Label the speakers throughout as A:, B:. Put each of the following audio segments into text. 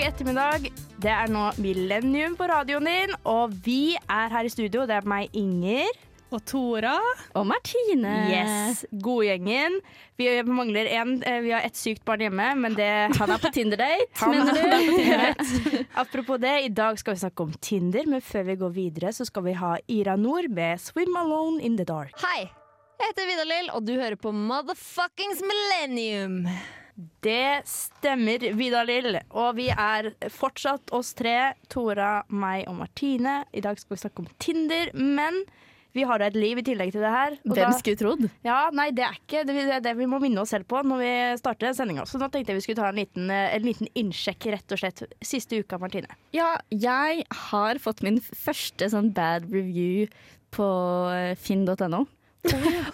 A: Onsdag ettermiddag. Det er nå Millennium på radioen din, og vi er her i studio. Det er meg, Inger.
B: Og Tora.
C: Og Martine.
A: Yes, Godgjengen. Vi mangler en. eh, Vi har ett sykt barn hjemme, men det
C: Han er på Tinder-date,
A: er
C: mener du?
A: Apropos det, i dag skal vi snakke om Tinder, men før vi går videre, så skal vi ha Ira Nord med 'Swim Alone in the Dark'.
D: Hei, jeg heter Vidar-Lill, og du hører på Motherfuckings Millennium.
A: Det stemmer, Vidar Lill. Og vi er fortsatt oss tre. Tora, meg og Martine. I dag skal vi snakke om Tinder, men vi har da et liv i tillegg til det her.
C: Hvem skulle trodd?
A: Ja, nei, det er ikke det, er det vi må minne oss selv på når vi starter sendinga. Så nå tenkte jeg vi skulle ta en liten, eh, en liten innsjekk, rett og slett. Siste uka, Martine.
C: Ja, jeg har fått min første sånn bad review på finn.no.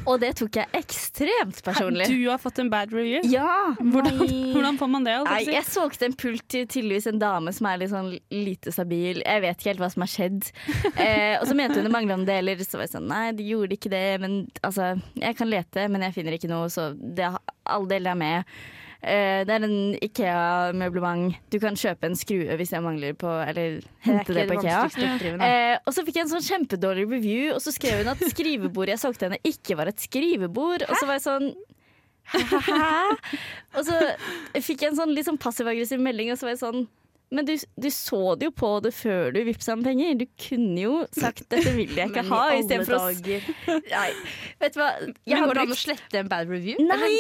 C: Og det tok jeg ekstremt personlig.
B: Du har fått en bad review.
C: Ja!
B: Hvordan, hvordan får man det?
C: Nei,
B: jeg
C: solgte en pult til tydeligvis en dame som er litt sånn lite stabil. Jeg vet ikke helt hva som har skjedd. Eh, og så mente hun det mangla noen deler. Så var jeg sånn nei, de gjorde ikke det. Men altså, jeg kan lete, men jeg finner ikke noe, så det, alle deler er med. Eh, det er en Ikea-møblement. Du kan kjøpe en skrue hvis jeg mangler på Eller hente det, på Ikea. Eh, og så fikk jeg en sånn kjempedårlig review, og så skrev hun at skrivebordet jeg solgte henne, ikke var et skrivebord. Og så var jeg sånn Hæ? Og så fikk jeg en sånn litt sånn passiv-aggressiv melding, og så var jeg sånn men du, du så det jo på det før du vippsa ham penger. Du kunne jo sagt 'dette vil jeg ikke ha', istedenfor å Nei, vet du hva. Jeg har
A: går det an å slette en bad review?
C: Nei,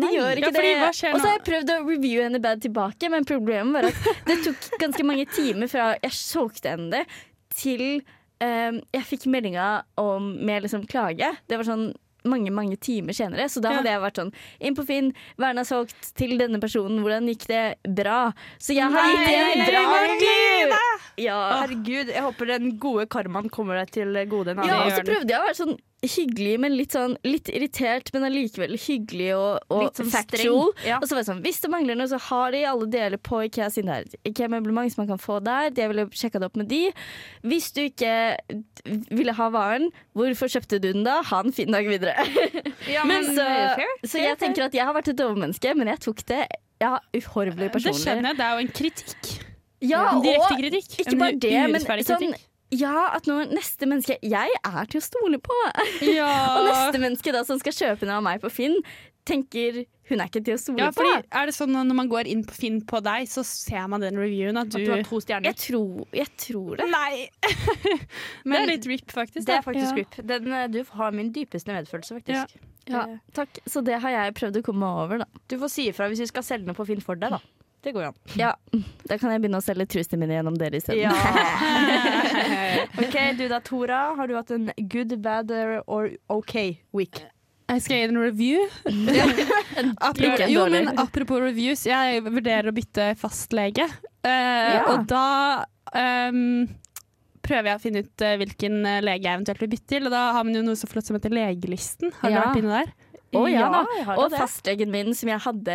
C: det gjør
B: Ja,
C: ikke
B: fordi
C: det. Og så har jeg prøvd å reviewe henne bad tilbake, men problemet var at det tok ganske mange timer fra jeg solgte henne det, til um, jeg fikk meldinga om med liksom klage. Det var sånn mange mange timer senere, så da hadde jeg vært sånn inn på Finn, Verna er solgt til denne personen, hvordan gikk det? Bra. Så jeg har gitt en bra Herregud. Ja.
A: Herregud, jeg håper den gode karmaen kommer deg til gode.
C: Ja, og så prøvde jeg å være sånn hyggelig, men litt sånn litt irritert, men allikevel hyggelig og, og
A: sånn
C: factual.
A: ja.
C: Og så var det sånn, hvis det mangler noe, så har de alle deler på Ikea sine her. Ikea-møblement som man kan få der. Jeg ville sjekka det opp med de. Hvis du ikke ville ha varen, hvorfor kjøpte du den da? Ha en fin dag videre.
A: Ja,
C: Men
A: men,
C: så, så jeg tenker at jeg har vært et overmenneske, men jeg tok det ja, uhorvelig
B: Det
C: personlig.
B: skjønner jeg. Det er jo en kritikk.
C: Ja,
B: En direkte kritikk.
C: ikke
B: En
C: bare det, men sånn. Ja, at nå neste menneske Jeg er til å stole på. Og neste menneske da som skal kjøpe noe av meg på Finn, tenker hun er ikke til å stole
B: ja,
C: på.
B: er det sånn at Når man går inn på Finn på deg, så ser man den reviewen at
A: At
B: du,
A: du har to stjerner.
C: Jeg tror, jeg tror det.
B: Nei! det
A: Men
B: er litt rip, faktisk.
A: det er faktisk
B: Ja.
A: rip. Den, eh, du har min dypeste medfølelse, faktisk.
C: Ja, takk. Så det har jeg prøvd å komme meg over, da.
A: Du får si ifra hvis vi skal selge noe på Finn for deg, da. Det går jo an.
C: Ja, Da kan jeg begynne å selge trusene mine gjennom dere isteden.
A: Ja. OK, du da, Tora. Har du hatt en good, bad or OK week?
B: Jeg skal gi en review. apropos, jo, men apropos reviews, jeg vurderer å bytte fastlege. Uh,
C: Ja.
B: Og da um, prøver jeg å finne ut eh, hvilken eh, lege jeg eventuelt vil bytte til. Og da har man jo noe så flott som heter Legelisten. Har
C: Ja.
B: du vært inne der?
C: Å ja, da.
A: jeg
C: Og fastlegen min, som jeg hadde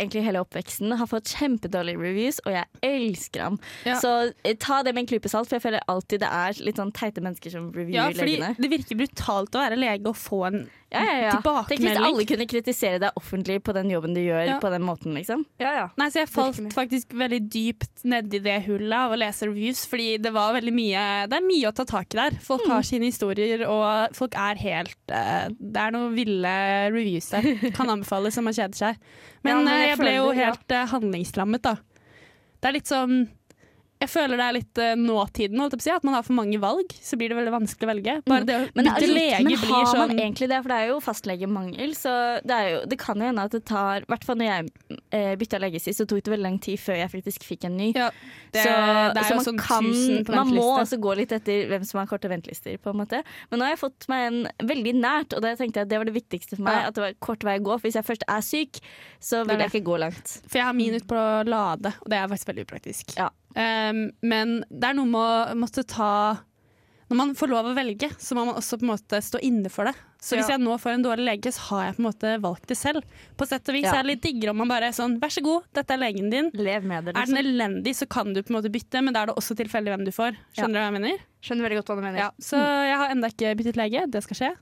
C: egentlig hele oppveksten, har fått kjempedårlige reviews, og jeg elsker ham.
B: Ja.
C: Så eh, ta det med en klype salt, for jeg føler alltid det er litt sånn teite mennesker som
B: Ja,
C: reviewer
B: fordi
C: legene.
B: det virker brutalt å være lege og få en
C: Ja, ja, ja. Tenk hvis alle kunne kritisere deg offentlig på den jobben du gjør
B: Ja.
C: på den måten, liksom.
A: Ja, ja.
B: Nei, så jeg falt
A: Virkelig.
B: faktisk veldig dypt nedi det hullet av å lese reviews, fordi det var veldig mye Det er mye å ta tak i der. Folk
C: Mm.
B: har sine historier, og folk er helt uh, Det er noen ville reviews der. Kan anbefales om man kjeder seg. Men,
A: Ja, men
B: eh,
A: jeg
B: jeg ble jo helt uh, handlingslammet, da. Det er litt sånn jeg føler det er litt uh, nåtiden, holdt på å si. At man har for mange valg, så blir det veldig vanskelig å velge. Bare det å
C: Mm. Men,
B: bytte lege
C: men
B: blir
C: har
B: sånn
C: man egentlig det? For det er jo fastlegemangel. Så det, jo, det kan jo hende at det tar I hvert fall når jeg eh, bytta lege sist, så tok det veldig lang tid før jeg faktisk fikk en ny.
B: ja, det,
C: så,
B: det er
C: så man
B: sånn
C: kan Man må også gå litt etter hvem som har korte ventelister, på en måte. Men nå har jeg fått meg en veldig nært, og det tenkte jeg at det var det viktigste for meg.
B: Ja.
C: At det var kort vei å gå. For hvis jeg først er syk, så vil jeg
B: det.
C: ikke gå langt.
B: For jeg har min ut på å lade, og det er faktisk veldig upraktisk.
C: Ja.
B: Um, men det er noe med å måtte ta Når man får lov å velge, så må man også på en måte stå inne for det. Så hvis
A: Ja.
B: jeg nå får en dårlig lege, så har jeg på en måte valgt det selv. På sett og vis
C: Ja.
B: er det litt diggere om man bare er sånn Vær så god, dette er legen din.
A: Lev med det.
B: Er den
A: Liksom.
B: elendig, så kan du på en måte bytte, men da er det også tilfeldig hvem du får. Skjønner du hva jeg mener?
A: Skjønner veldig godt hva du mener.
B: Ja. Så jeg har enda ikke byttet lege. Det skal skje.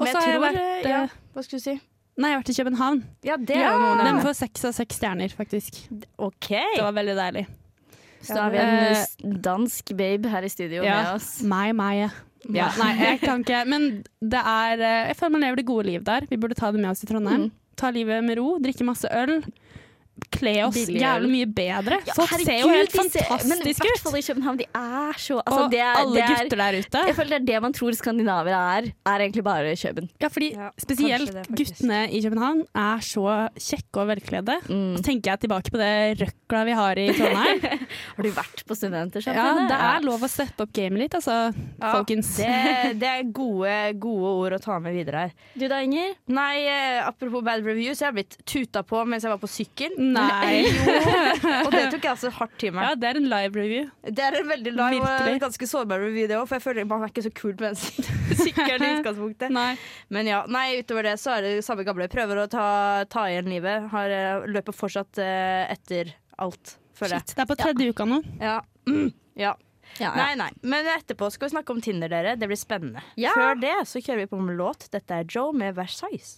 B: Og så har
A: jeg
B: vært
A: ja,
B: eh,
A: Hva skulle du si?
B: Nei, jeg har vært i København.
A: Ja, det er jo noen
B: Den får seks av seks stjerner, faktisk.
A: OK.
B: Det var veldig deilig.
C: Så da har vi en eh, dansk babe her i studio
B: Ja.
C: med oss.
B: Meg, meg. Ja, nei, jeg kan ikke. Men det er eh, Jeg føler man lever det gode liv der. Vi burde ta det med oss i Trondheim.
C: Mm.
B: Ta livet med ro, drikke masse øl. Kle oss
C: Billig
B: jævlig mye bedre.
C: Ja,
B: Folk
C: herregud,
B: ser jo helt
C: Men
B: fantastiske ut.
C: fall i København, de er så altså,
B: Og
C: det er,
B: alle
C: det er,
B: gutter der ute.
C: Jeg føler det er det man tror skandinaver er, er egentlig bare Køben.
B: Ja, fordi
A: Ja,
B: spesielt
A: det,
B: guttene i København er så kjekke og velkledde.
C: Mm.
B: Så tenker jeg tilbake på det røkla vi har i Trondheim.
C: Har du vært på
B: ja, det er lov å steppe opp gamet litt, altså,
A: Ja,
B: folkens.
A: Det, det er gode, gode ord å ta med videre her.
C: Du da, Inger?
A: Nei, eh, apropos bad reviews, jeg har blitt tuta på mens jeg var på sykkel.
B: Nei.
A: Og det tok jeg altså hardt til meg.
B: Ja, det er en live review.
A: Det er en veldig live og ganske sårbar review, det òg, for jeg føler man er ikke så kul på den sykkelen i utgangspunktet.
B: Nei.
A: Men ja, nei, utover det så er det samme gamle. Prøver å ta, ta igjen livet. Har, eh, løper fortsatt eh, etter alt, føler jeg.
B: Shit, det er på tredje uka nå.
A: Ja. Mm. ja.
C: Ja,
A: Nei, nei. Men etterpå skal vi snakke om Tinder, dere. Det blir spennende.
C: Ja.
A: Før det så kjører vi på med låt. Dette er Joe med Versailles.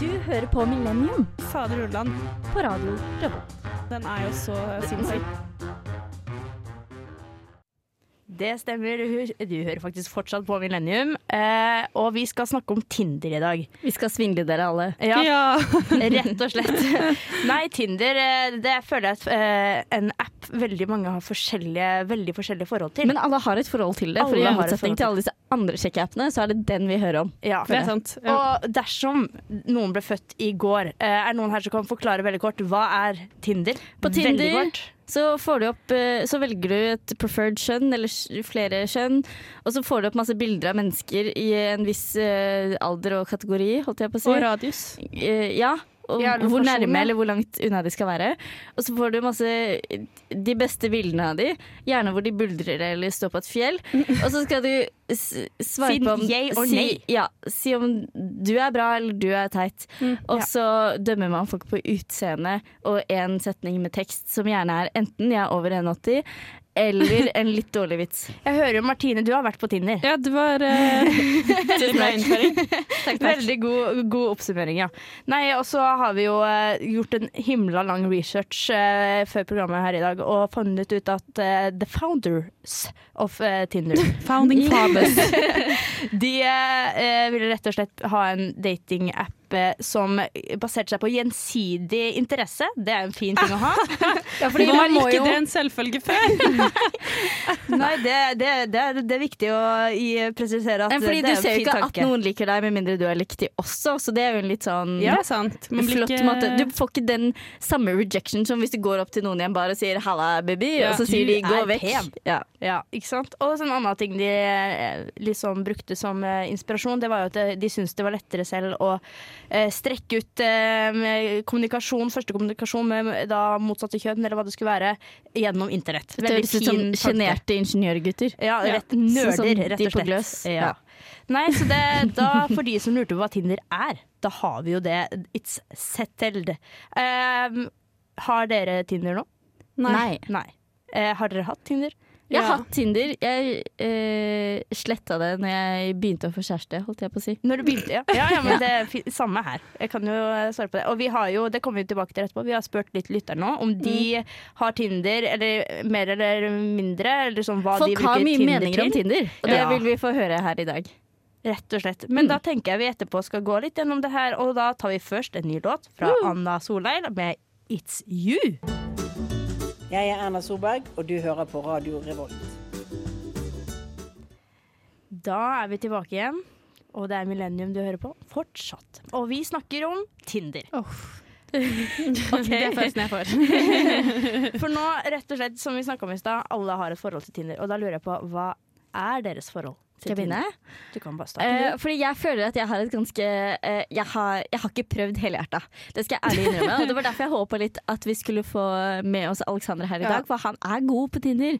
C: Du hører på Millennium
B: Fader Ulland,
C: på radio Revolt.
B: den er jo så sinnssyk.
A: Det stemmer. Du du hører faktisk fortsatt på Millennium. Eh, og vi skal snakke om Tinder i dag.
C: Vi skal svindle dere alle.
A: Ja,
B: Ja.
A: rett og slett. Nei, Tinder eh, det føler jeg er eh, en app veldig mange har forskjellige, veldig forskjellige forhold til.
C: Men alle har et forhold til det. For
A: Alle
C: i
A: har et
C: motsetning til alle disse andre sjekkeappene, så er det den vi hører om.
A: ja,
B: Det er sant. Ja.
A: Og dersom noen ble født i går, eh, er noen her som kan forklare veldig kort hva er Tinder?
C: På
A: Veldig
C: Tinder
A: kort.
C: Så, får du opp, eh, så velger du et preferred kjønn, eller flere kjønn, og så får du opp masse bilder av mennesker i en viss eh, alder og kategori, holdt jeg på å si.
B: Og radius.
C: Eh, ja. Og
A: Ja,
C: hvor nærme eller hvor langt unna de skal være. Og så får du masse de beste bildene av de, gjerne hvor de buldrer eller står på et fjell. Og så skal du svare på om
A: yay or
C: si, ja, si om du er bra eller du er teit. Og
A: Ja.
C: så dømmer man folk på utseende og en setning med tekst som gjerne er enten 'jeg er over 1,80' eller en litt dårlig vits.
A: Jeg hører jo Martine, du har vært på Tinder.
B: Ja, det var uh, bra innføring.
A: Veldig god, god oppsummering, ja. Nei, og så har vi jo uh, gjort en himla lang research uh, før programmet her i dag, og funnet ut at uh, the founders of Tinder
B: Founding fathers.
A: De eh, ville rett og slett ha en datingapp eh, som baserte seg på gjensidig interesse. Det er en fin ting å ha.
C: Ja, fordi man
B: ikke
C: jo
B: det en selvfølge før?
A: Nei, det, det, det, er, det er viktig å presisere at
C: fordi
A: det
C: du
A: er en
C: ser jo ikke at noen liker deg, med mindre du er likt de også. Så det er jo en litt sånn
B: Ja, sant. Man
C: flott
B: ikke-
C: måte. Du får ikke den samme rejection som hvis du går opp til noen i en bar og sier 'halla, baby',
B: Ja.
C: og så sier
A: Du
C: de 'gå vekk'. Ja.
A: Ja, ikke sant? Og en annen ting de liksom brukte som eh, inspirasjon, det var jo at de syntes det var lettere selv å strekke ut eh, kommunikasjon, første kommunikasjon med da motsatte kjønn, eller hva det skulle være, gjennom internett.
C: Det høres ut som sjenerte ingeniørgutter.
A: Ja, rett, nerder,
C: Sånn
A: rett
C: de
A: og
C: på
A: slett.
C: Gløs.
A: Ja. Nei, så det, da, for de som lurte på hva Tinder er, da har vi jo det. It's settled. Um, har dere Tinder nå?
C: Nei.
A: Nei. Uh, har dere hatt Tinder?
C: Jeg har
B: Ja.
C: hatt Tinder. Jeg eh, sletta det når jeg begynte å få kjæreste, holdt jeg på å si.
A: Når du begynte, ja. Ja, ja men det er samme her. Jeg kan jo eh, svare på det. Og vi har jo, det kommer vi tilbake til etterpå, vi har spurt litt lyttere nå om de
C: Mm.
A: har Tinder, eller mer eller mindre, eller sånn hva de
C: Folk har mye
A: Tinder
C: meninger om. Tinder, og det vil vi få høre her i dag.
A: Rett og slett. Men
C: Mm.
A: da tenker jeg vi etterpå skal gå litt gjennom det her, og da tar vi først en ny låt fra Anna Solheim med It's You.
E: Jeg er Erna Solberg, og du hører på Radio Revolt.
A: Da er vi tilbake igjen, og det er Millennium du hører på, fortsatt. Og vi snakker om Tinder.
B: Det er følelsen jeg får.
A: For nå, rett og slett, som vi snakka om i stad, alle har et forhold til Tinder. Og da lurer jeg på, hva er deres forhold
C: Skal jeg begynne?
A: Du kan bare starte.
C: Eh, fordi jeg føler at jeg har et ganske eh, jeg, har, jeg har ikke prøvd helhjerta. Det skal jeg ærlig innrømme. Og det var derfor jeg håpa litt at vi skulle få med oss Alexander her i
A: Ja.
C: dag, for han er god på Tinder.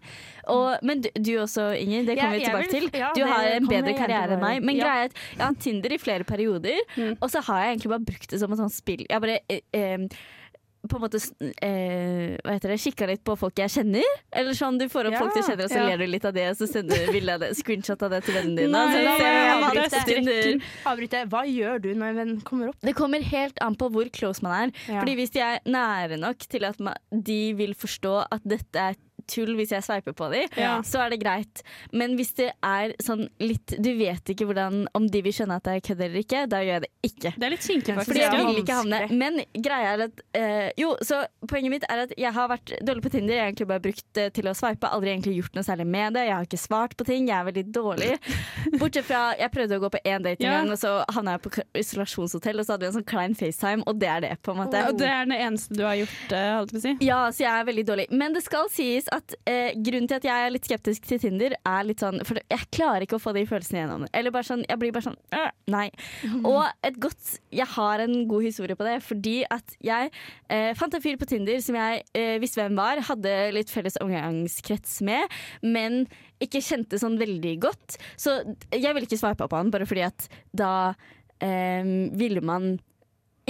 C: Og, men du, du også, Inger. Det kommer
A: Ja,
C: vi tilbake
A: vil-
C: til.
A: ja,
C: Du har en bedre karriere enn meg. Men
A: Ja.
C: greia er at jeg har Tinder i flere perioder, og så har jeg egentlig bare brukt det som et sånt spill. Jeg bare eh, eh, på en måte eh, hva heter det, kikka litt på folk jeg kjenner. Eller sånn, Du får opp
A: Ja,
C: folk du kjenner, og så
B: ja.
C: ler du litt av det, og så sender du bilde av det, screenshot av det til vennene dine.
B: Nei,
A: jeg
C: jeg
A: avbryte.
C: alt på Tinder.
A: Avbryte. Hva gjør du når en venn kommer opp?
C: Det kommer helt an på hvor close man er.
A: Ja.
C: Fordi hvis de er nære nok til at man, de vil forstå at dette er tull hvis jeg sveiper på dem,
B: Ja.
C: så er det greit. Men hvis det er sånn litt Du vet ikke hvordan, om de vil skjønne at det er kødd eller ikke, da gjør jeg det ikke.
B: Det er litt kinkig,
A: faktisk.
C: Fordi jeg vil ikke havne. Men greia er at øh, Jo, så poenget mitt er at jeg har vært dårlig på Tinder. Jeg har egentlig bare brukt det til å sveipe. Aldri egentlig gjort noe særlig med det. Jeg har ikke svart på ting. Jeg er veldig dårlig. Bortsett fra Jeg prøvde å gå på én date en
B: Ja.
C: gang, og så havna jeg på isolasjonshotell, og så hadde vi en sånn klein FaceTime, og det er det, på en måte.
B: Og det er det eneste du har gjort, eh, holdt jeg på å si.
C: Ja, så jeg er veldig dårlig. Men det skal sies at eh, grunnen til at jeg er litt skeptisk til Tinder, er litt sånn For jeg klarer ikke å få de følelsene gjennom. Eller bare sånn, jeg blir bare sånn øh, Nei. Og et godt Jeg har en god historie på det, fordi at jeg eh, fant en fyr på Tinder som jeg eh, visste hvem var, hadde litt felles omgangskrets med, men ikke kjente sånn veldig godt. Så jeg ville ikke sveipa på han, bare fordi at da eh, ville man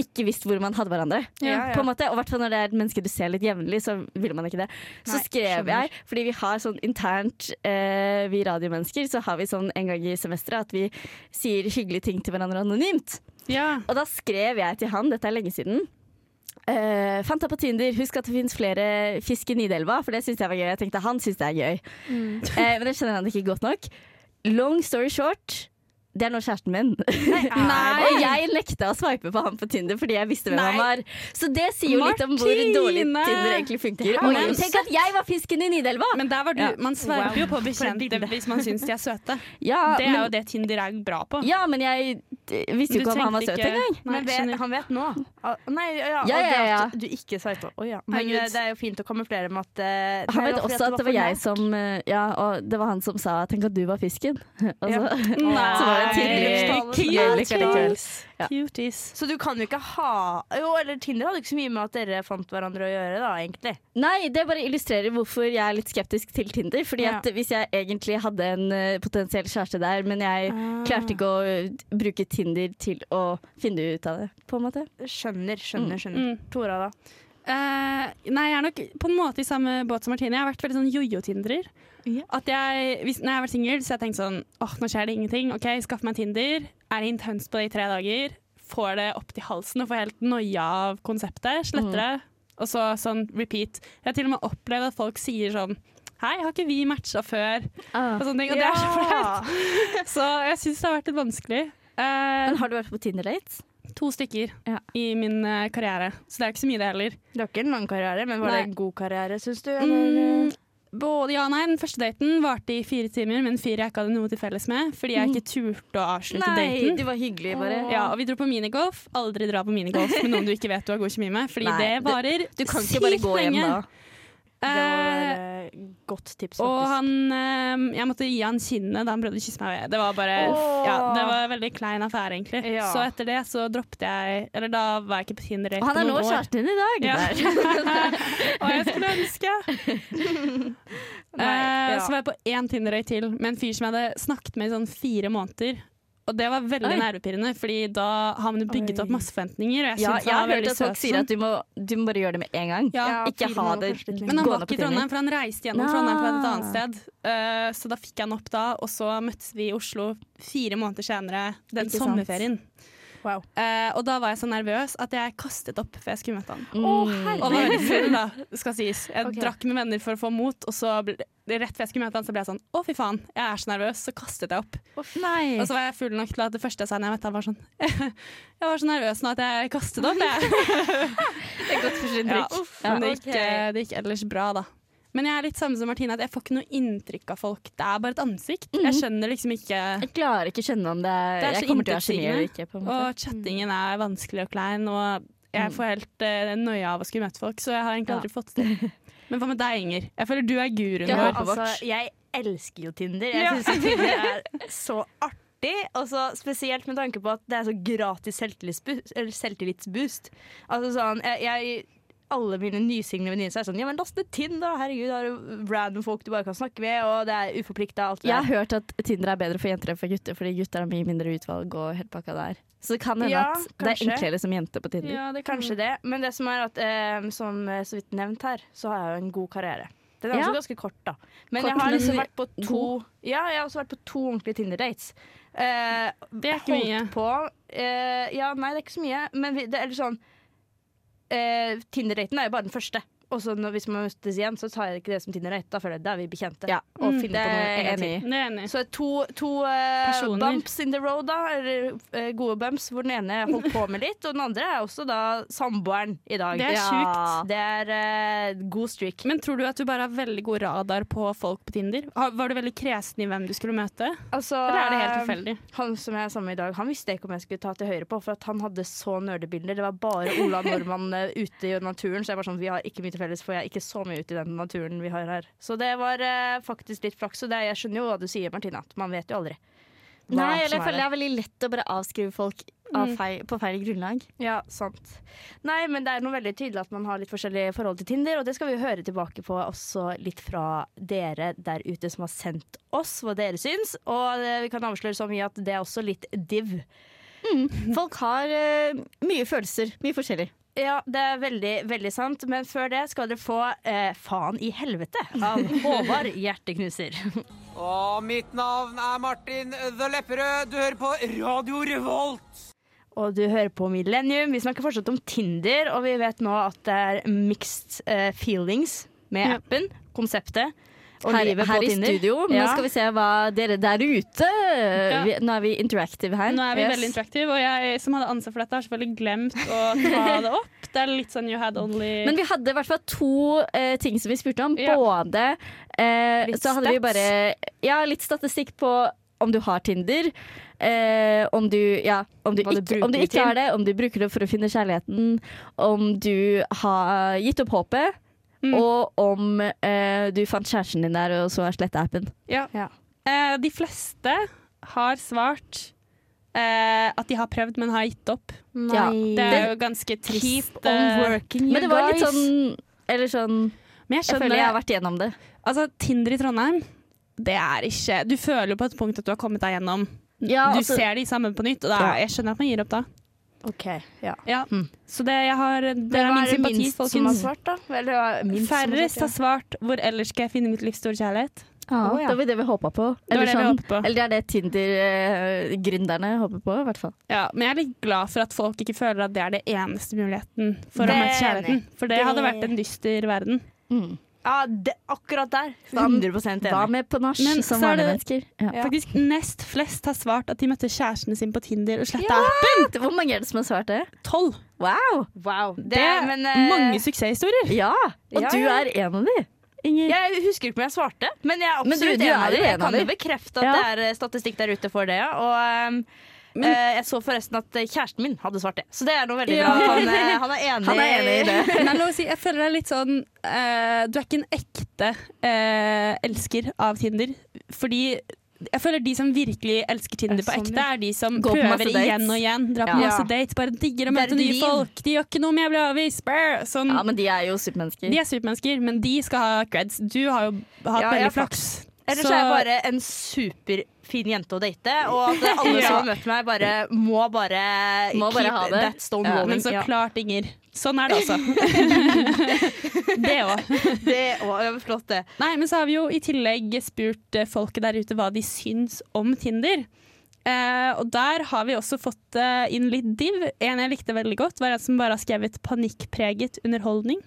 C: ikke visst hvor man hadde hverandre.
A: Ja, ja.
C: På en måte, og hvert fall når det er et menneske du ser litt jevnlig, så vil man ikke det. Så
A: Nei,
C: skrev jeg, fordi vi har sånn internt, eh, vi radiomennesker, så har vi sånn en gang i semesteret at vi sier hyggelige ting til hverandre anonymt.
B: Ja.
C: Og da skrev jeg til han, dette er lenge siden. Uh, fant deg på Tinder. Husk at det finnes flere fisk i Nidelva, for det syns jeg var gøy. Jeg tenkte han syns det er gøy. Eh, men det skjønner han ikke godt nok. Long story short. Det er nå kjæresten min.
A: Nei.
C: og jeg nekta å sveipe på han på Tinder fordi jeg visste hvem
A: Nei.
C: han var. Så det sier jo litt om hvor dårlig Tinder egentlig funker.
A: Er
C: tenk at jeg var fisken i Nidelva!
B: Men der var du,
C: Ja.
B: man sveiper jo på bekjente hvis man syns de er søte.
C: Ja,
B: Det er
C: men,
B: jo det Tinder er bra på.
C: ja, men jeg visste jo ikke om han var søt
B: ikke-
C: engang.
A: Men vet, han vet nå. Ah, Nei, ja, ja,
C: Ja, ja,
A: du ikke sveipa. Oh, ja. Men
B: Herregud.
A: eh, det er jo fint å kamuflere med at uh,
C: Han vet også at det var jeg som eh, Ja, og det var han som sa 'tenk at du var fisken'. Og så,
A: Ja.
B: Nei.
C: så var det tidlig. Ja.
B: Cuties.
A: Så du kan jo ikke ha Jo, eller Tinder hadde ikke så mye med at dere fant hverandre å gjøre, da, egentlig.
C: Nei, det bare illustrerer hvorfor jeg er litt skeptisk til Tinder. Fordi
A: Ja.
C: at Hvis jeg egentlig hadde en eh, potensiell kjæreste der, men jeg klarte ikke å eh, bruke Tinder til å finne ut av det, på en måte.
A: Skjønner, skjønner, skjønner.
B: Mm.
A: Tora, da?
B: Eh, nei, jeg er nok på en måte i samme båt som Martine. Jeg har vært veldig sånn jojo-tindrer.
A: Yeah.
B: At jeg, hvis, når jeg har vært singel, så har jeg tenkt sånn åh, nå skjer det ingenting. OK, skaff meg en Tinder. Er intens på det i tre dager. Får det opp til halsen og får helt noia av konseptet. Sletter det. Og så sånn repeat. Jeg har til og med opplevd at folk sier sånn Hei, har ikke vi matcha før?
C: Ah.
B: Og sånne ting. Og det er så flaut. Så jeg syns det har vært litt vanskelig. Uh,
C: Men har du vært på Tinder-dates?
B: To stykker
C: Ja.
B: i min eh, karriere, så det er ikke så mye, det heller.
A: Det var ikke en lang karriere, men var
B: Nei.
A: det en god karriere, syns du?
B: Mm, både ja nei. Den første daten varte i fire timer, men fire jeg ikke hadde noe til felles med. Fordi jeg ikke turte å avslutte
C: Nei,
B: daten.
C: du var hyggelig, bare.
B: Ja, og vi dro på minigolf. Aldri dra på minigolf med noen du ikke vet du har god kjemi med, fordi
C: Nei,
B: det varer
C: Du kan ikke bare gå hjem da.
A: Det var
B: Eh,
A: eh, godt tips,
B: og han eh, Jeg måtte gi han kinnet da han prøvde å kysse meg. Det var bare
A: oh.
B: Ja, det var en veldig klein affære, egentlig.
A: Ja.
B: Så etter det så droppet jeg Eller da var jeg ikke på Tinder
C: Og han er nå kjæresten din i dag.
B: Ja. Og jeg skulle ønske.
A: Nei, ja.
B: Så var jeg på én Tinder-øy til med en fyr som jeg hadde snakket med i sånn fire måneder. Og det var veldig
C: Oi.
B: nervepirrende, Fordi da har man jo bygget
A: Oi.
B: opp masse forventninger. Og jeg
C: Ja, jeg har hørt at folk sier at du må, du må bare gjøre det med en gang.
B: ja.
C: Ikke ha det
B: Men han var ikke i Trondheim, for han reiste gjennom. Trondheim på et annet sted. Uh, så da fikk jeg han opp da, og så møttes vi i Oslo fire måneder senere den
C: Ikke sant.
A: Wow.
B: Uh, og da var jeg så nervøs at jeg kastet opp før jeg skulle møte han.
C: Mm.
B: Og var veldig full, da, skal sies. Jeg
A: okay.
B: drakk med venner for å få mot, og så ble, rett før jeg skulle møte han, så ble jeg sånn Å, fy faen, jeg er så nervøs. Så kastet jeg opp.
C: Nei.
B: Og så var jeg full nok til at det første jeg sa når jeg møtte han, var sånn Jeg var så nervøs nå at jeg kastet opp, jeg.
C: det er godt for
B: Ja,
C: ja.
B: men det gikk, eh, det gikk ellers bra, da. Men jeg er litt samme som Martine, at jeg får ikke noe inntrykk av folk. Det er bare et ansikt. Jeg skjønner liksom ikke
C: Jeg klarer ikke å skjønne om det,
B: Det er så
C: jeg kommer til å ha kjemi eller ikke. På en måte.
B: Og chattingen er vanskelig og klein, og jeg får helt uh, nøye av å skulle møte folk, så jeg har egentlig
C: Ja.
B: aldri fått det. Men hva med deg, Inger? Jeg føler du er guruen
C: Ja,
B: vår.
A: altså, jeg elsker jo Tinder. Jeg
B: Ja.
A: syns Tinder er så artig. Og så spesielt med tanke på at det er så gratis. Selvtillitsboost. Altså sånn, jeg, jeg alle mine nysingle venninner er sånn Ja, men last ned Tinder, herregud. Har du random folk du bare kan snakke med, og det er uforplikta.
C: Jeg har hørt at Tinder er bedre for jenter enn for gutter, fordi gutter har mye mindre utvalg og helt pakka der. Så det kan hende
A: Ja,
C: at det er enklere som jente på Tinder.
B: Ja, det kan
A: Kanskje det. Men det som er at, eh, som eh, så vidt nevnt her, så har jeg jo en god karriere. Den er
C: Ja.
A: også ganske kort, da. Men
C: Kort,
A: jeg har liksom vært på to. Ja, jeg har også vært på to ordentlige Tinder-dates. Eh,
B: Det er ikke mye.
A: På, eh, ja, nei, det er ikke så mye. Men vi, det er litt sånn eh, Tinder-daten er jo bare den første. Og så når, hvis man møtes igjen, så tar jeg ikke det som Tinder-date. Da føler jeg da er vi bekjente.
C: Ja,
A: og
B: Mm,
A: finner
C: det
A: på noe
C: er
A: en gang
C: enig
A: til.
B: er enig.
A: Så to, to
B: uh,
A: bumps in the road, da. Eller uh, gode bumps, hvor den ene holdt på med litt, og den andre er også da samboeren i dag.
B: Det er
C: Ja.
B: sjukt.
A: Det er uh, god streak.
B: Men tror du at du bare har veldig god radar på folk på Tinder? Var du veldig kresen i hvem du skulle møte?
A: Altså,
B: Eller er det helt tilfeldig?
A: Han som jeg er sammen med i dag, han visste ikke om jeg skulle ta til høyre på, for at han hadde så nerdebilder. Det var bare Ola Nordmann ute i naturen, så jeg var sånn, vi har ikke mye til felles, for jeg er ikke så mye ute i den naturen vi har her. Så det var eh, faktisk litt flaks. Og det, jeg skjønner jo hva du sier, Martina, at man vet jo aldri. hva
C: Nei, eller
A: som
C: jeg
A: er
C: føler det er veldig lett å bare avskrive folk av
B: Mm.
C: feil, på feil grunnlag.
A: Ja, sant. Nei, men det er noe veldig tydelig at man har litt forskjellige forhold til Tinder, og det skal vi jo høre tilbake på også litt fra dere der ute som har sendt oss hva dere syns. Og eh, vi kan avsløre så mye at det er også litt div.
C: Folk har eh, mye følelser. Mye forskjellig.
A: Ja, det er veldig, veldig sant. Men før det skal dere få eh, Faen i helvete av Håvard Hjerteknuser.
F: Og mitt navn er Martin The Lepperød. Du hører på Radio Revolt.
A: Og du hører på Millennium. Vi snakker fortsatt om Tinder, og vi vet nå at det er mixed eh, feelings med
B: Ja.
A: appen, konseptet. Og
C: Her,
A: livet
C: her
A: på
C: i
A: Tinder.
C: studio. Nå
A: Ja.
C: skal vi se hva dere der ute vi, Nå er vi interactive her.
B: Nå er vi
A: Yes.
B: veldig interaktive, og jeg som hadde ansvar for dette, har selvfølgelig glemt å ta det opp. Det er litt sånn you had only
C: Men vi hadde i hvert fall to uh, ting som vi spurte om.
B: Ja.
C: Både uh,
A: Litt
C: Så hadde vi bare Ja, litt statistikk på om du har Tinder. Eh, om du, ja, om du,
A: du
C: ikke, om du ikke har det, om du bruker det for å finne kjærligheten, om du har gitt opp håpet,
B: Mm.
C: og om eh, du fant kjæresten din der og så har sletta appen.
B: Ja.
A: Ja.
B: Eh, de fleste har svart eh, at de har prøvd, men har gitt opp.
C: Ja,
B: Det er jo ganske
A: Keep
B: trist.
A: on
B: eh,
A: working,
C: Men det var litt sånn Eller sånn
B: Men jeg
C: Jeg føler jeg har vært igjennom det.
B: Altså, Tinder i Trondheim, det er ikke Du føler jo på et punkt at du har kommet deg gjennom.
C: Ja,
B: du
C: altså-
B: ser de sammen på nytt, og da,
C: Ja.
B: jeg skjønner at man gir opp da.
A: OK. Ja.
B: Ja.
A: Mm.
B: Så det jeg har Det
A: Men
B: er
A: hva er det
B: sympati,
A: minst som har svart, da? Eller ja, minst som har
B: Færrest har
A: svart,
B: 'Hvor ellers skal jeg finne mitt livs store kjærlighet'?
C: Ah,
A: oh, ja.
C: Det var det vi håpa på. Eller,
B: det det,
C: sånn,
B: på.
C: eller det er det Tinder-gründerne håper på, i hvert fall.
B: Ja, men jeg er litt glad for at folk ikke føler at det er det eneste muligheten for
A: Det
B: å møte kjærligheten. For det
A: Det-
B: hadde vært en dyster verden.
C: Mm.
A: Ja, det, akkurat der.
C: Hva-
A: 100
C: Hva
A: enig.
C: med på nach
B: Men
C: som vanlige mennesker? Ja.
A: Ja.
B: Faktisk nest flest har svart at de møtte kjæresten sin på Tinder og sletta
C: Hvor mange er det som har svart det?
B: tolv.
C: Wow!
A: Wow. Det,
B: Det er
A: men, uh...
B: mange suksesshistorier.
C: Ja! Og
A: Ja,
C: du er en av de. Inger.
A: Jeg husker ikke om jeg svarte, men jeg er
C: Men du-
A: absolutt
C: du
A: en
C: er
A: av
C: jo
A: dem. Jeg kan jo bekrefte at
C: Ja.
A: det er eh, statistikk der ute for det. Og um,
B: Men-
A: eh, jeg så forresten at eh, kjæresten min hadde svart det. Så det er noe veldig
B: Ja.
A: bra. Han, eh, han er enig.
C: Han er enig i det.
B: Men si, jeg føler det er litt sånn eh, Du er ikke en ekte eh, elsker av Tinder. Fordi jeg føler de som virkelig elsker Tinder
A: sånn,
B: på ekte,
A: ja.
B: er de som
C: Går på
B: prøver igjen og igjen. Drar på
C: Ja.
B: masse dates, bare digger å møte nye folk. De gjør ikke noe om jeg blir avvist. Sånn.
C: Ja, men de er jo supermennesker.
B: De er supermennesker, men de skal ha creds. Du har jo hatt
A: Ja,
B: veldig flaks.
A: Ellers
B: Så-
A: er jeg bare en superfin jente å date, og at alle
B: Ja.
A: som har møtt meg, bare må bare
C: Må bare ha det.
A: that stone
C: Ja,
A: rolling.
B: Men så
A: Ja.
B: klart, Inger. Sånn er det altså. det òg.
A: Det òg. ja, flott, det.
B: Nei, men så har vi jo i tillegg spurt eh, folket der ute hva de syns om Tinder. Eh, og der har vi også fått eh, inn litt div. En jeg likte veldig godt, var en som bare har skrevet 'panikkpreget underholdning'.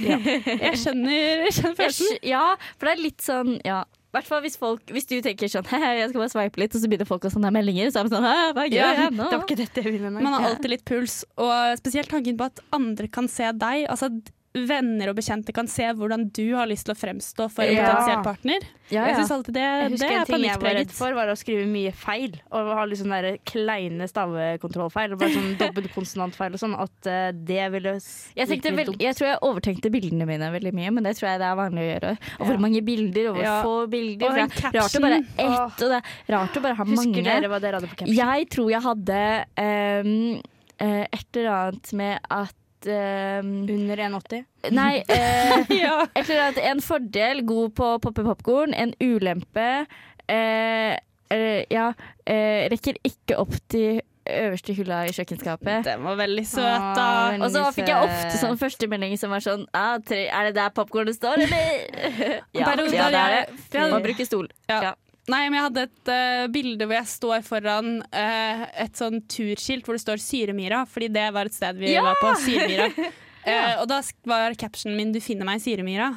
B: Jeg skjønner, jeg skjønner følelsen.
C: Ja, for det er litt sånn ja. Hvert fall hvis, folk, hvis du tenker sånn «Hehe, Jeg skal bare sveipe litt, og så begynner folk å sende meldinger. Så er man sånn «Hæ, Hva gjør
B: Ja,
C: jeg nå?
A: Det var ikke dette jeg ville.
B: Man har alltid litt puls, og spesielt tanken på at andre kan se deg. Altså Venner og bekjente kan se hvordan du har lyst til å fremstå for en
A: Ja.
B: potensiell partner.
C: Ja,
B: Jeg synes alltid det,
A: Jeg
B: det
A: husker
B: panikkpreget.
A: en ting jeg var redd for, var å skrive mye feil. Og ha litt sånne der kleine stavekontrollfeil. Og bare sånn dobbeltkonsonantfeil og sånn. At uh, det ville
C: Jeg,
A: litt
C: veld, jeg tror jeg overtenkte bildene mine veldig mye, men det tror jeg det er vanlig å gjøre. Og hvor
A: Ja.
C: mange bilder, og hvor
B: Ja.
C: få bilder.
B: Og en
C: det er rart å bare ha ett, og det er rart å bare ha
A: Husker
C: mange.
A: dere hva dere hadde på caption?
C: Jeg tror jeg hadde ehm, eh, et eller annet med at ehm,
A: Under 1,80?
C: Nei, eh,
B: Ja.
C: et eller annet. En fordel, god på å poppe popkorn. En ulempe eh, eh, Ja, eh, rekker ikke opp til øverste hylla i kjøkkenskapet.
B: Den var veldig søt,
A: Ah,
B: da.
A: Ah,
C: Og så fikk jeg ofte sånn førstemelding som var sånn ah, tre, Er det der popkornet står, eller? ja, ja, det er det. Man bruker stol.
B: Ja. Nei, men jeg hadde et uh, bilde hvor jeg står foran uh, et sånn turskilt hvor det står Syremyra, fordi det var et sted vi
C: Ja!
B: var på. Syremyra. uh, og da var captionen min 'Du finner meg i Syremyra'.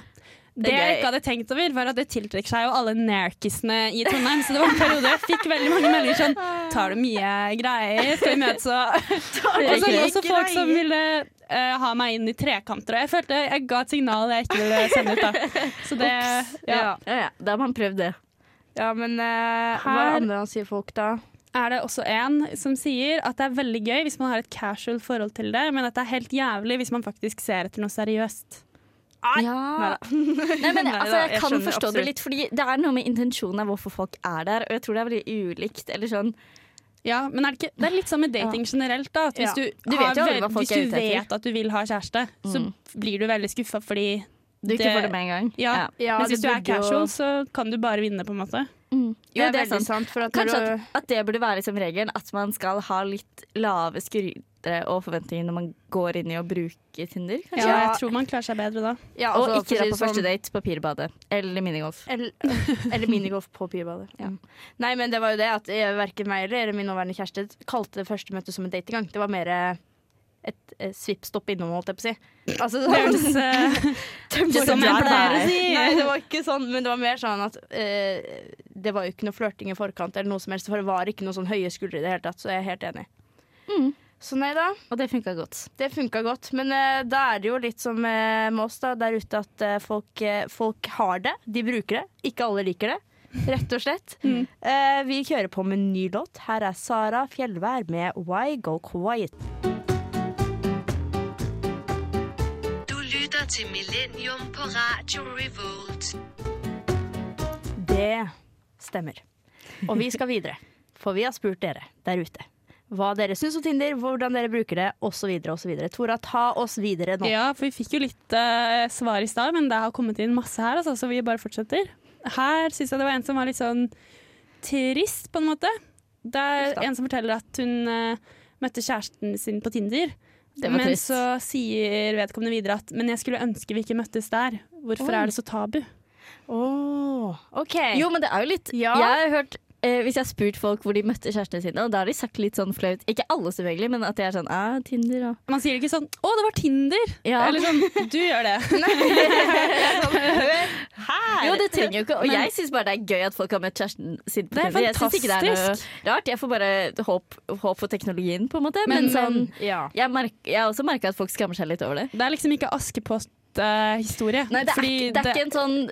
B: Det, jeg ikke hadde tenkt over, var at det tiltrekker seg jo alle nerkisene i Trondheim. Så det var en periode jeg fikk veldig mange meldinger sånn 'Tar du mye greier? Skal vi møtes?' Og, og så også folk som ville uh, ha meg inn i trekanter. Og jeg følte jeg ga et signal jeg ikke ville sende ut. da Så det ja.
A: Ja.
C: Ja, ja. Da har man prøvd det.
A: Ja, men eh, hva
B: Her-
A: andre sier folk da?
B: er det også en som sier at det er veldig gøy hvis man har et casual forhold til det, men at det er helt jævlig hvis man faktisk ser etter noe seriøst.
C: Ja. Nei, men altså, jeg kan
A: jeg
C: forstå
A: absolutt.
C: det litt, fordi det er noe med intensjonen av hvorfor folk er der, og jeg tror det er veldig ulikt. Eller sånn
B: Ja, men er det, ikke, det er litt sånn med dating generelt. da at Hvis
A: Ja.
B: du,
C: Du
B: har
C: vet folk
B: hvis
C: er
B: du vet at du vil ha kjæreste, så
C: Mm.
B: blir du veldig skuffa fordi
C: du ikke
B: Det-
C: får det med en gang.
B: Ja.
A: Ja,
B: Mens hvis du er casual, så kan du bare vinne, på en måte.
C: Mm.
A: Det er
C: det er sant.
A: sant. For at
C: Kanskje
A: du...
C: at, at det burde være liksom regelen, at man skal ha litt lave skrytere og forventninger når man går inn i å bruke Tinder.
B: Ja,
C: Kanskje?
A: Ja.
B: Jeg tror man klarer seg bedre da.
A: ja,
C: Og
A: altså,
C: ikke
A: for
C: dra på
A: det
C: første date på pirbadet. eller minigolf.
A: Eller, eller minigolf på Pirbadet.
C: Ja.
A: Mm. Nei, men det var jo det at verken meg eller min nåværende kjæreste kalte det første møtet som en dategang. Det var mer et, eh, svippstopp innom, holdt jeg på å si. Altså,
B: Det høres eh, som jeg pleier å si.
A: Nei, det var ikke sånn, men det var mer sånn at eh, det var jo ikke noe flørting i forkant, eller noe som helst, for det var ikke noe sånn høye skuldre i det hele tatt, så jeg er helt enig.
C: Mm.
A: Så nei da,
C: Og det funka godt.
A: det funka godt. Men eh, da er det jo litt som eh, med oss da, der ute, at eh, folk, eh, folk har det. De bruker det. Ikke alle liker det. Rett og slett.
B: Mm.
A: Eh, vi kjører på med en ny låt. Her er Sara Fjellvær med Why Go Quiet.
G: Til Millennium på Radio Revolt.
A: Det stemmer. Og vi skal videre. For vi har spurt dere der ute hva dere syns om Tinder, hvordan dere bruker det, osv. osv. Tora, ta oss videre nå.
B: Ja, for vi fikk jo litt uh, svar i stad, men det har kommet inn masse her, altså, så vi bare fortsetter. Her syns jeg det var en som var litt sånn trist, på en måte. Det er en som forteller at hun uh, møtte kjæresten sin på Tinder.
C: Det var
B: men
C: trist.
B: så sier vedkommende videre at Men jeg skulle ønske vi ikke møttes der. Hvorfor
A: Oi.
B: er det så tabu?
A: Åh, OK.
C: Jo, men det er jo litt
A: Ja.
C: Jeg har hørt eh, Hvis jeg har spurt folk hvor de møtte kjærestene sine, og da har de sagt litt sånn flaut Ikke alle selvfølgelig, men at de er sånn ah, Tinder og
B: Man sier ikke sånn 'Å, det var Tinder!'
C: Ja.
B: Eller sånn 'Du gjør det'.
C: Jo, det trenger jo ikke Og
B: Men-
C: jeg syns bare det er gøy at folk har møtt kjæresten sin på
B: Det er
C: Tinder. Jeg syns ikke det er noe rart. Jeg får bare håp, håp for teknologien, på en måte. Men,
B: Men-
C: sånn
A: ja.
C: jeg, merker, jeg har også merka at folk skammer seg litt over det.
B: Det er liksom ikke Askepott-historie.
C: Nei, det er, ikke- det er ikke en sånn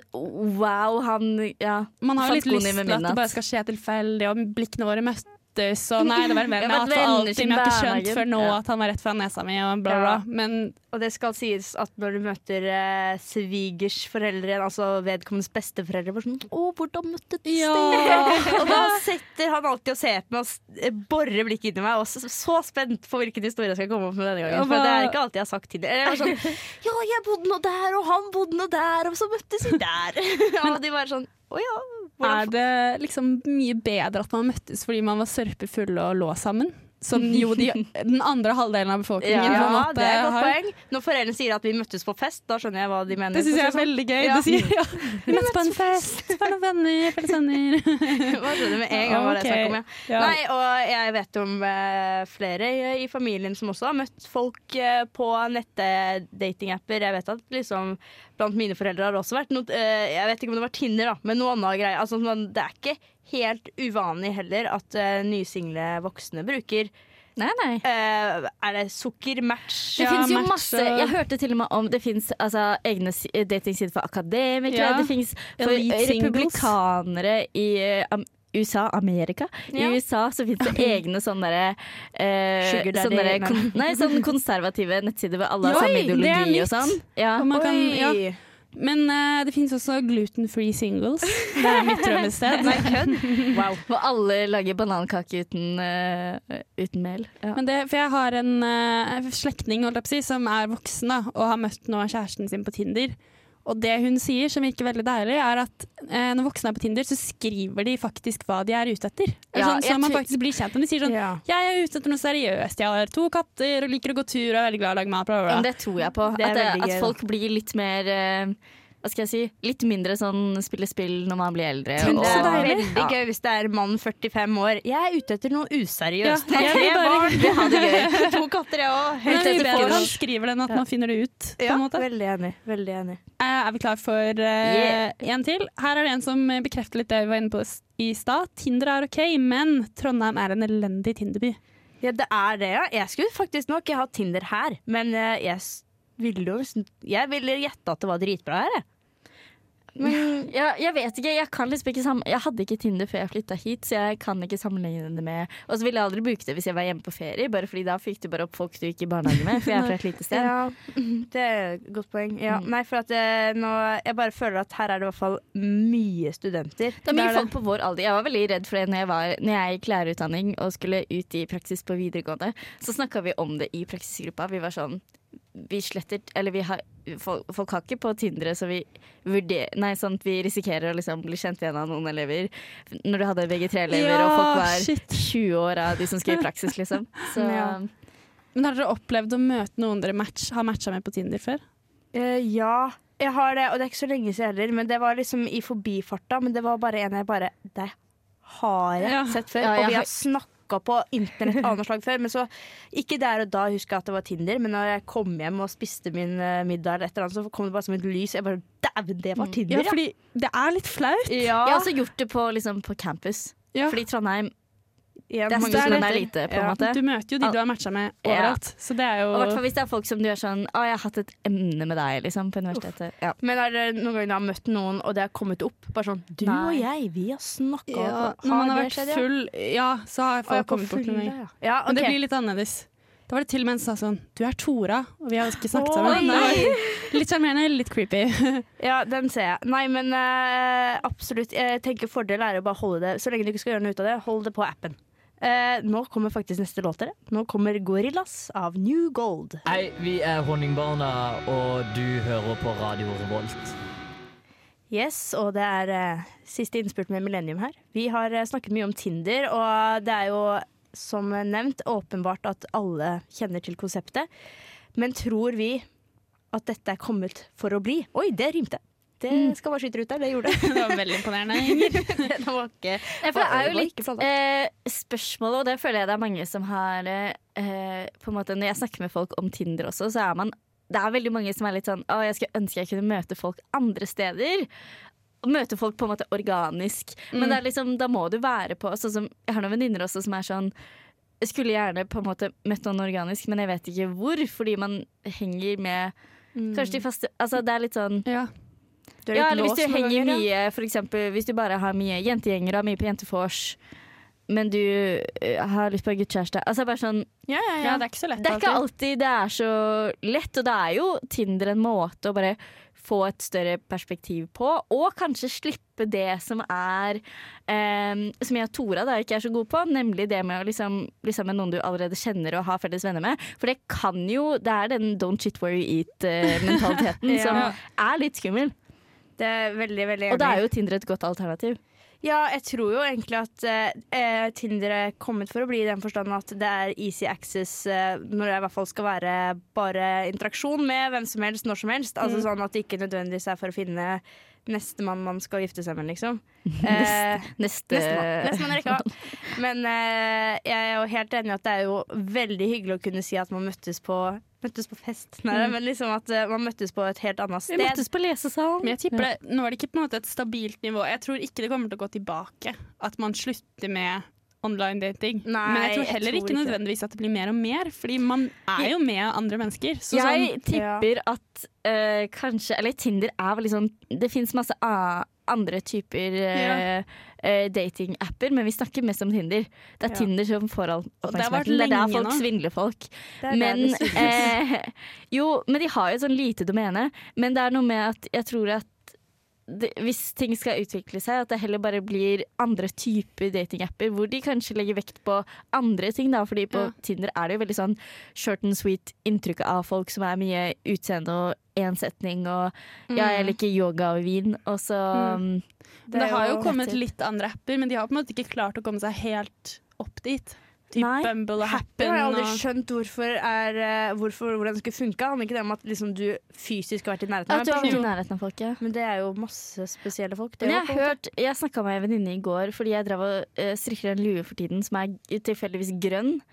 C: wow, han Ja.
B: Man har jo litt lyst til at det bare skal skje tilfeldig, og blikkene våre møttes, og nei, det var mer med
C: at
B: alltid, jeg har ikke skjønt før nå at han var rett fra nesa mi, og bla, bla. Men
A: Og det skal sies at når du møter eh, svigersforeldre, altså vedkommendes besteforeldre, bare sånn 'Å, hvordan møttes
B: Ja.
A: og da setter han alltid og ser på meg og eh, borer blikket inn i meg. Og så, så spent på hvilken historie jeg skal komme opp med denne gangen. For det er ikke alltid jeg har sagt til dem. Sånn 'Ja, jeg bodde nå der, og han bodde nå der, og så møttes vi der'. og de var sånn 'Å ja'.
B: Er det liksom mye bedre at man møttes fordi man var sørpefulle og lå sammen? Som jo de, den andre halvdelen av befolkningen
A: Ja,
B: måte
A: det er et godt
B: har.
A: poeng. Når foreldrene sier at vi møttes på fest, da skjønner jeg hva de mener.
B: Det syns jeg er veldig gøy.
A: Ja.
B: De sier ja, vi møttes på en fest, var noen venner, felles venner.
A: sånn. Hva skjønner du med en gang hva det er snakk om? Ja.
B: Ja.
A: Nei, og jeg vet om eh, flere i, familien som også har møtt folk eh, på nettdatingapper. Jeg vet at liksom blant mine foreldre har det også vært noe eh, Jeg vet ikke om det var Tinder, da, men noe annet greier. Altså, man, det er ikke helt uvanlig heller at uh, nysingle voksne bruker
C: Nei, nei.
A: Uh, Er det sukkermatch?
C: Det
B: Ja,
C: finnes jo
B: match
C: masse
B: og-
C: Jeg hørte til og med om det fins altså, egne si- datingsider for akademikere.
B: Ja.
C: Det fins for republikanere i eh, am USA, Amerika.
A: Ja.
C: I USA så fins det egne sånne derre eh,
A: nei.
C: kon nei, sånne konservative nettsider hvor alle har samme ideologi og sånn. Ja.
B: Og man kan, ja. Men uh, det finnes også gluten-free singles. Det er mitt drømmested.
A: Wow.
C: Hvor alle lager banankake uten, uh, uten mel. Ja.
B: Men det, for jeg har en uh, slektning som er voksen da, og har møtt nå kjæresten sin på Tinder. Og det hun sier, som virker veldig deilig, er at eh, når voksne er på Tinder, så skriver de faktisk hva de er ute etter.
C: Ja,
B: sånn, så man faktisk blir kjent med. De sier sånn
A: Ja.
B: 'Jeg er ute etter noe seriøst. Jeg har to katter og liker å gå tur og er veldig glad i å lage mat.'
C: Det tror jeg på.
A: Det
C: at, at folk blir litt mer eh, Hva skal jeg si? Litt mindre sånn spille spill når man blir eldre.
A: Det
C: og-
A: er
B: deilig.
A: veldig gøy hvis det er mann 45 år. Jeg er ute etter noe useriøst.
B: Ja, jeg vil
A: Tre
B: bare-
A: barn, vil ha det gøy. To katter, jeg òg. Helt
B: det er
A: etter
B: han skriver den at man finner det ut. på
A: Ja,
B: en måte.
A: veldig enig. Veldig enig.
B: Eh, Er vi klar for eh, en til? Her er det en som bekrefter litt det vi var inne på i stad. Tinder er OK, men Trondheim er en elendig Tinderby.
A: Ja, det er det, ja. Jeg skulle faktisk nok ikke hatt Tinder her, men uh, jeg s- ville jo Jeg ville gjette at det var dritbra her, jeg.
C: Men ja, jeg vet ikke, jeg kan liksom ikke sammen, Jeg hadde ikke Tinder før jeg flytta hit, så jeg kan ikke sammenligne det med Og så ville jeg aldri bruke det hvis jeg var hjemme på ferie, bare fordi da fikk du bare opp folk du gikk i barnehage med, for jeg er fra et lite sted.
A: Ja, det er et godt poeng. Ja.
C: Mm.
A: Nei, for at eh, nå, jeg bare føler at her er det i hvert fall mye studenter.
C: Det er mye folk på vår alder. Jeg var veldig redd for det når jeg, var, når jeg gikk lærerutdanning og skulle ut i praksis på videregående. Så snakka vi om det i praksisgruppa. Vi var sånn Vi sletter Eller vi har Folk, folk har ikke på Tindre, så vi vurder, Nei, sånn at vi risikerer å liksom bli kjent igjen av noen elever. Når du hadde VG3-elever, og folk var
B: shit.
C: 20 år av de som skrev praksis, liksom. Så
A: Ja.
B: Men har dere opplevd å møte noen dere match, har matcha med på Tinder før?
A: Uh, ja, jeg har det, og det er ikke så lenge siden heller. Men det var liksom i forbifarta. Men det var bare en jeg bare Det har jeg
B: Ja.
A: sett før.
C: Ja,
A: og vi
C: har-
A: snakka på internett av noe slag før. Men så ikke der og da husker jeg at det var Tinder, men når jeg kom hjem og spiste min eh, middag, eller et eller annet, så kom det bare som et lys. Jeg bare Dæven, det var Tinder,
B: Ja,
A: ja!
B: fordi det er litt flaut.
A: ja.
C: Jeg har også gjort det på, liksom, på campus.
B: Ja.
C: Fordi Trondheim
A: Igjen,
C: Det er
A: mange
C: det er lite, på en
A: Ja.
C: måte.
B: Du møter jo de du har matcha med
C: Ja.
B: overalt. Så det er jo
C: Og hvert fall hvis det er folk som du er sånn Å, jeg har hatt et emne med deg, liksom, på universitetet. Ja.
A: Men har dere noen ganger har møtt noen, og det har kommet opp? Bare sånn Du
C: Nei.
A: og jeg, vi har snakka
B: ja, Når man har vært full, ja, så har folk kommet bort noen ganger.
A: Ja, okay.
B: Men det blir litt annerledes. Da var det til og med en som sa sånn Du er Tora, og vi har ikke snakket sammen. Det litt sjarmerende, litt creepy.
A: Ja, den ser jeg. Nei, men uh, absolutt. Jeg tenker Fordel er å bare holde det Så lenge du ikke skal gjøre noe ut av det, hold det på appen. Eh, nå kommer faktisk neste låt, dere. Nå kommer Gorillas av New Gold.
H: Hei, vi er Honningbarna, og du hører på Radio Revolt.
A: Yes, og det er eh, siste innspurt med Millennium her. Vi har eh, snakket mye om Tinder, og det er jo som nevnt åpenbart at alle kjenner til konseptet. Men tror vi at dette er kommet for å bli? Oi, det rimte! Det skal bare skyte ut der. Det gjorde det.
B: Det var veldig imponerende. Inger.
A: det var ikke
C: Ja, det er jo litt eh, spørsmål, og det føler jeg det er mange som har eh, På en måte Når jeg snakker med folk om Tinder også, så er man Det er veldig mange som er litt sånn Å, jeg skulle ønske jeg kunne møte folk andre steder. Møte folk på en måte organisk. Men er liksom, da må du være på Sånn som Jeg har noen venninner også som er sånn jeg skulle gjerne på en måte møtt noen organisk, men jeg vet ikke hvor, fordi man henger med Kanskje de faste Altså det er litt sånn
B: Ja.
A: Du er
C: ja, eller hvis du henger
A: ganger,
C: mye, for eksempel hvis du bare har mye jentegjenger og mye på jentefors, men du eh, har lyst på en guttekjæreste. Altså bare sånn,
A: Ja, ja,
B: ja, det er ikke så lett
C: det er ikke
B: alltid.
C: det er så lett, og det er jo Tinder en måte å bare få et større perspektiv på, og kanskje slippe det som er eh, Som jeg og Tora da ikke er så god på, nemlig det med å liksom bli sammen med noen du allerede kjenner og har felles venner med. For det kan jo Det er den don't shit where you eat-mentaliteten
A: Ja.
C: som er litt skummel.
A: Det er veldig, veldig enig.
C: Og da er jo Tinder et godt alternativ.
A: Ja, jeg tror jo egentlig at eh, Tinder er kommet for å bli i den forstand at det er easy access eh, når det i hvert fall skal være bare interaksjon med hvem som helst når som helst. Altså
C: Mm.
A: sånn at det ikke nødvendigvis er for å finne nestemann man skal gifte seg med, liksom. Eh,
C: Neste,
A: Nestemann neste i rekka. Men eh, jeg er jo helt enig i at det er jo veldig hyggelig å kunne si at man møttes på Møttes på fest, nei,
C: Mm.
A: men liksom at eh, man møttes på et helt annet sted.
C: Vi møttes på lesesalen.
B: Men jeg tipper det, nå er det ikke på en måte et stabilt nivå. Jeg tror ikke det kommer til å gå tilbake. At man slutter med online dating.
A: Nei,
B: Men jeg tror
A: jeg
B: heller
A: tror
B: ikke
A: ikke
B: nødvendigvis at det blir mer og mer, fordi man er jo med andre mennesker. Så
C: jeg
B: sånn,
C: tipper at eh, kanskje Eller Tinder er vel liksom Det fins masse a- andre typer uh, datingapper, men vi snakker mest om Tinder. Det er
A: Ja.
C: Tinder som får all oppmerksomheten. Det er der folk
B: nå.
C: svindler folk. Men uh, Jo, men de har jo et sånn lite domene. Men det er noe med at jeg tror at det, hvis ting skal utvikle seg, at det heller bare blir andre typer datingapper, hvor de kanskje legger vekt på andre ting. da, fordi på
B: Ja.
C: Tinder er det jo veldig sånn short and sweet inntrykk av folk som er mye utseende og én setning og ja, jeg liker yoga og vin, og så
B: Mm. det, det
A: er
B: har jo kommet litt andre apper, men de har på en måte ikke klart å komme seg helt opp dit. Typ
C: Nei.
B: Bumble og
A: Happy
B: Happen.
A: har jeg aldri skjønt hvorfor er, eh, hvorfor, hvordan det skulle funke. Handler ikke det om at liksom, du fysisk har vært i nærheten
C: At du har vært
A: av
C: i nærheten av folk, ja.
A: Men det er jo masse spesielle folk. Det
C: Men jeg har hørt, jeg snakka med en venninne i går fordi jeg drev og eh, strikker en lue for tiden som er tilfeldigvis grønn.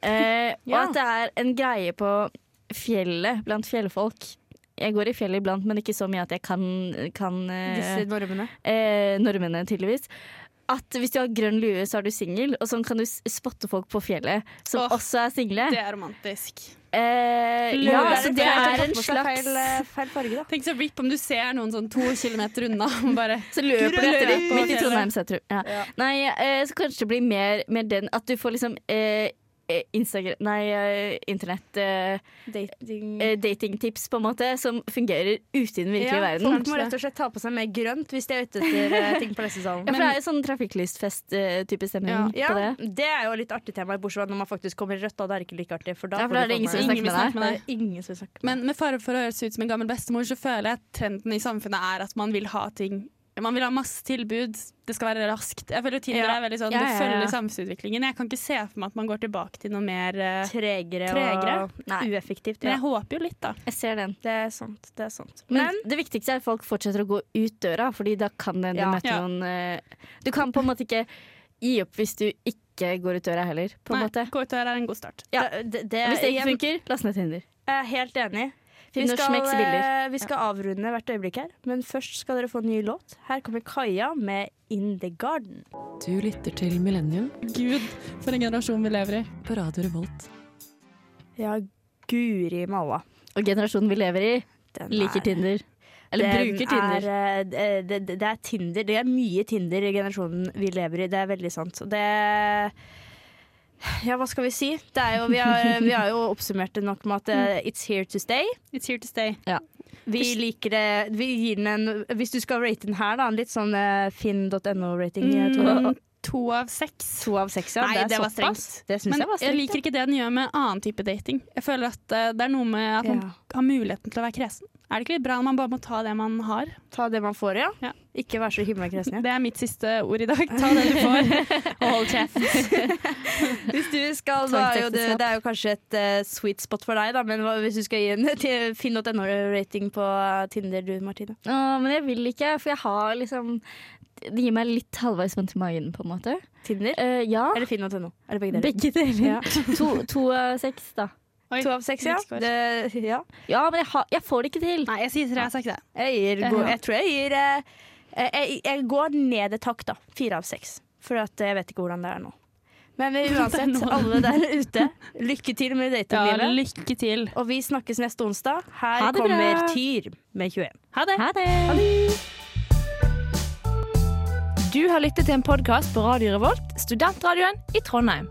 C: Eh,
A: Ja.
C: Og at det er en greie på fjellet blant fjellfolk. Jeg går i fjellet iblant, men ikke så mye at jeg kan, kan eh,
A: disse normene.
C: eh, normene, tydeligvis. At hvis du har grønn lue, så er du singel, og sånn kan du spotte folk på fjellet som
B: Åh,
C: også er single.
B: Det er romantisk.
C: Eh,
B: Lue,
C: ja,
B: det er
C: så
B: det
C: det er en slags
A: feil, eh, feil farge, da.
B: Tenk så rip om du ser noen sånn to kilometer unna. Bare
C: Så løper du etter dem midt i. Trondheim sentrum. Ja.
A: Ja.
C: Nei, eh, så kanskje det blir mer, mer den at du får liksom eh, Instagram Nei, eh, internett eh,
A: Dating.
C: eh, datingtips, på en måte, som fungerer ute i den virkelige
A: Ja,
C: verden.
A: folk må rett og slett ta på seg mer grønt hvis de er ute etter eh, ting på lesesalen.
C: Ja, for det er jo sånn trafikklysfest-type stemning
A: Ja,
C: på det.
A: det er jo litt artig tema, bortsett fra når man faktisk kommer i rødt. Da det er ikke like artig. For da,
C: Ja, for
A: får
C: da er det ingen som
A: med-
C: vil snakke med deg.
A: Ingen som vil snakke med
B: Men med fare for å høres ut som en gammel bestemor, så føler jeg at trenden i samfunnet er at man vil ha ting man vil ha masse tilbud, det skal være raskt. Jeg føler Tinder
A: Ja.
B: er veldig sånn,
C: Ja,
B: Det
C: ja, ja.
B: følger samfunnsutviklingen. Jeg kan ikke se for meg at man går tilbake til noe mer uh,
A: Tregere,
B: Tregere?
A: og
C: Nei.
A: ueffektivt.
B: Men jeg håper jo litt, da.
C: Jeg ser den.
A: Det er sant. Det er sant.
C: Men,
A: Men
C: det viktigste er at folk fortsetter å gå ut døra, Fordi da kan det du
A: Ja.
C: møte
B: Ja.
C: noen uh, Du kan på en måte ikke gi opp hvis du ikke går ut døra heller, på en
B: Nei,
C: måte.
B: Gå ut døra er en god start.
C: Ja.
A: det, det, det,
C: hvis det ikke funker, last ned Tinder.
A: Jeg er helt enig. Vi skal,
C: bilder.
A: eh, vi skal avrunde hvert øyeblikk her, men først skal dere få en ny låt. Her kommer Kaja med 'In The Garden'.
I: Du lytter til Millennium
B: Gud, for en generasjon vi lever i.
I: på Radio Revolt.
A: Ja, guri malla.
C: Og generasjonen vi lever i,
A: Den
C: liker
A: er-
C: Tinder. Eller
A: Den
C: bruker Tinder.
A: Er, eh, det, det, det er Tinder. Det er mye Tinder i generasjonen vi lever i. Det er veldig sant. Og det Ja, hva skal vi si? Det er jo, vi, har, vi har jo oppsummert det nok med at eh, it's here to stay.
B: It's here to stay.
A: Vi liker det Vi gir den en Hvis du skal rate den her, da, litt sånn eh, finn.no-rating.
B: Mm, to av seks.
A: To av seks, ja.
B: Nei,
A: det,
B: det var strengt.
A: Det
B: Men
A: jeg var
B: jeg liker ikke det den gjør med annen type dating. Jeg føler at eh, det er noe med at man
A: Ja.
B: har muligheten til å være kresen. Er det ikke litt bra når man bare må ta det man har?
A: Ta det man får, ja.
B: Ja.
A: Ikke være så himla kresen. Ja.
B: Det er mitt siste ord i dag. Ta det du får, og hold kjeft.
A: Hvis du skal, da er jo det, det er jo kanskje et uh, sweet spot for deg, da, men hva, hvis du skal gi en finn.no-rating på Tinder, du Martine?
C: Å, men jeg vil ikke, for jeg har liksom Det gir meg litt halvveis vondt i magen, på en måte.
A: Tinder?
C: Uh, ja.
A: Eller finn.no? Er det begge deler?
C: Begge deler.
A: Ja.
C: To, to uh, seks, da.
B: Oi,
A: To av seks, ja. Det, ja.
C: Ja, men jeg, ha, jeg får det ikke til.
B: Nei, jeg sier tre, sagt det.
A: Jeg, gir, går, jeg tror jeg gir eh, jeg, jeg går ned et hakk, da. Fire av seks. For at jeg vet ikke hvordan det er nå. Men vi, uansett, alle der ute, lykke til med
B: Ja, lykke til.
A: Og vi snakkes neste onsdag. Her
C: Ha det bra.
A: kommer Tyr med 21.
B: Ha det.
C: Ha det.
J: Du har lyttet til en podkast på Radio Revolt, studentradioen i Trondheim.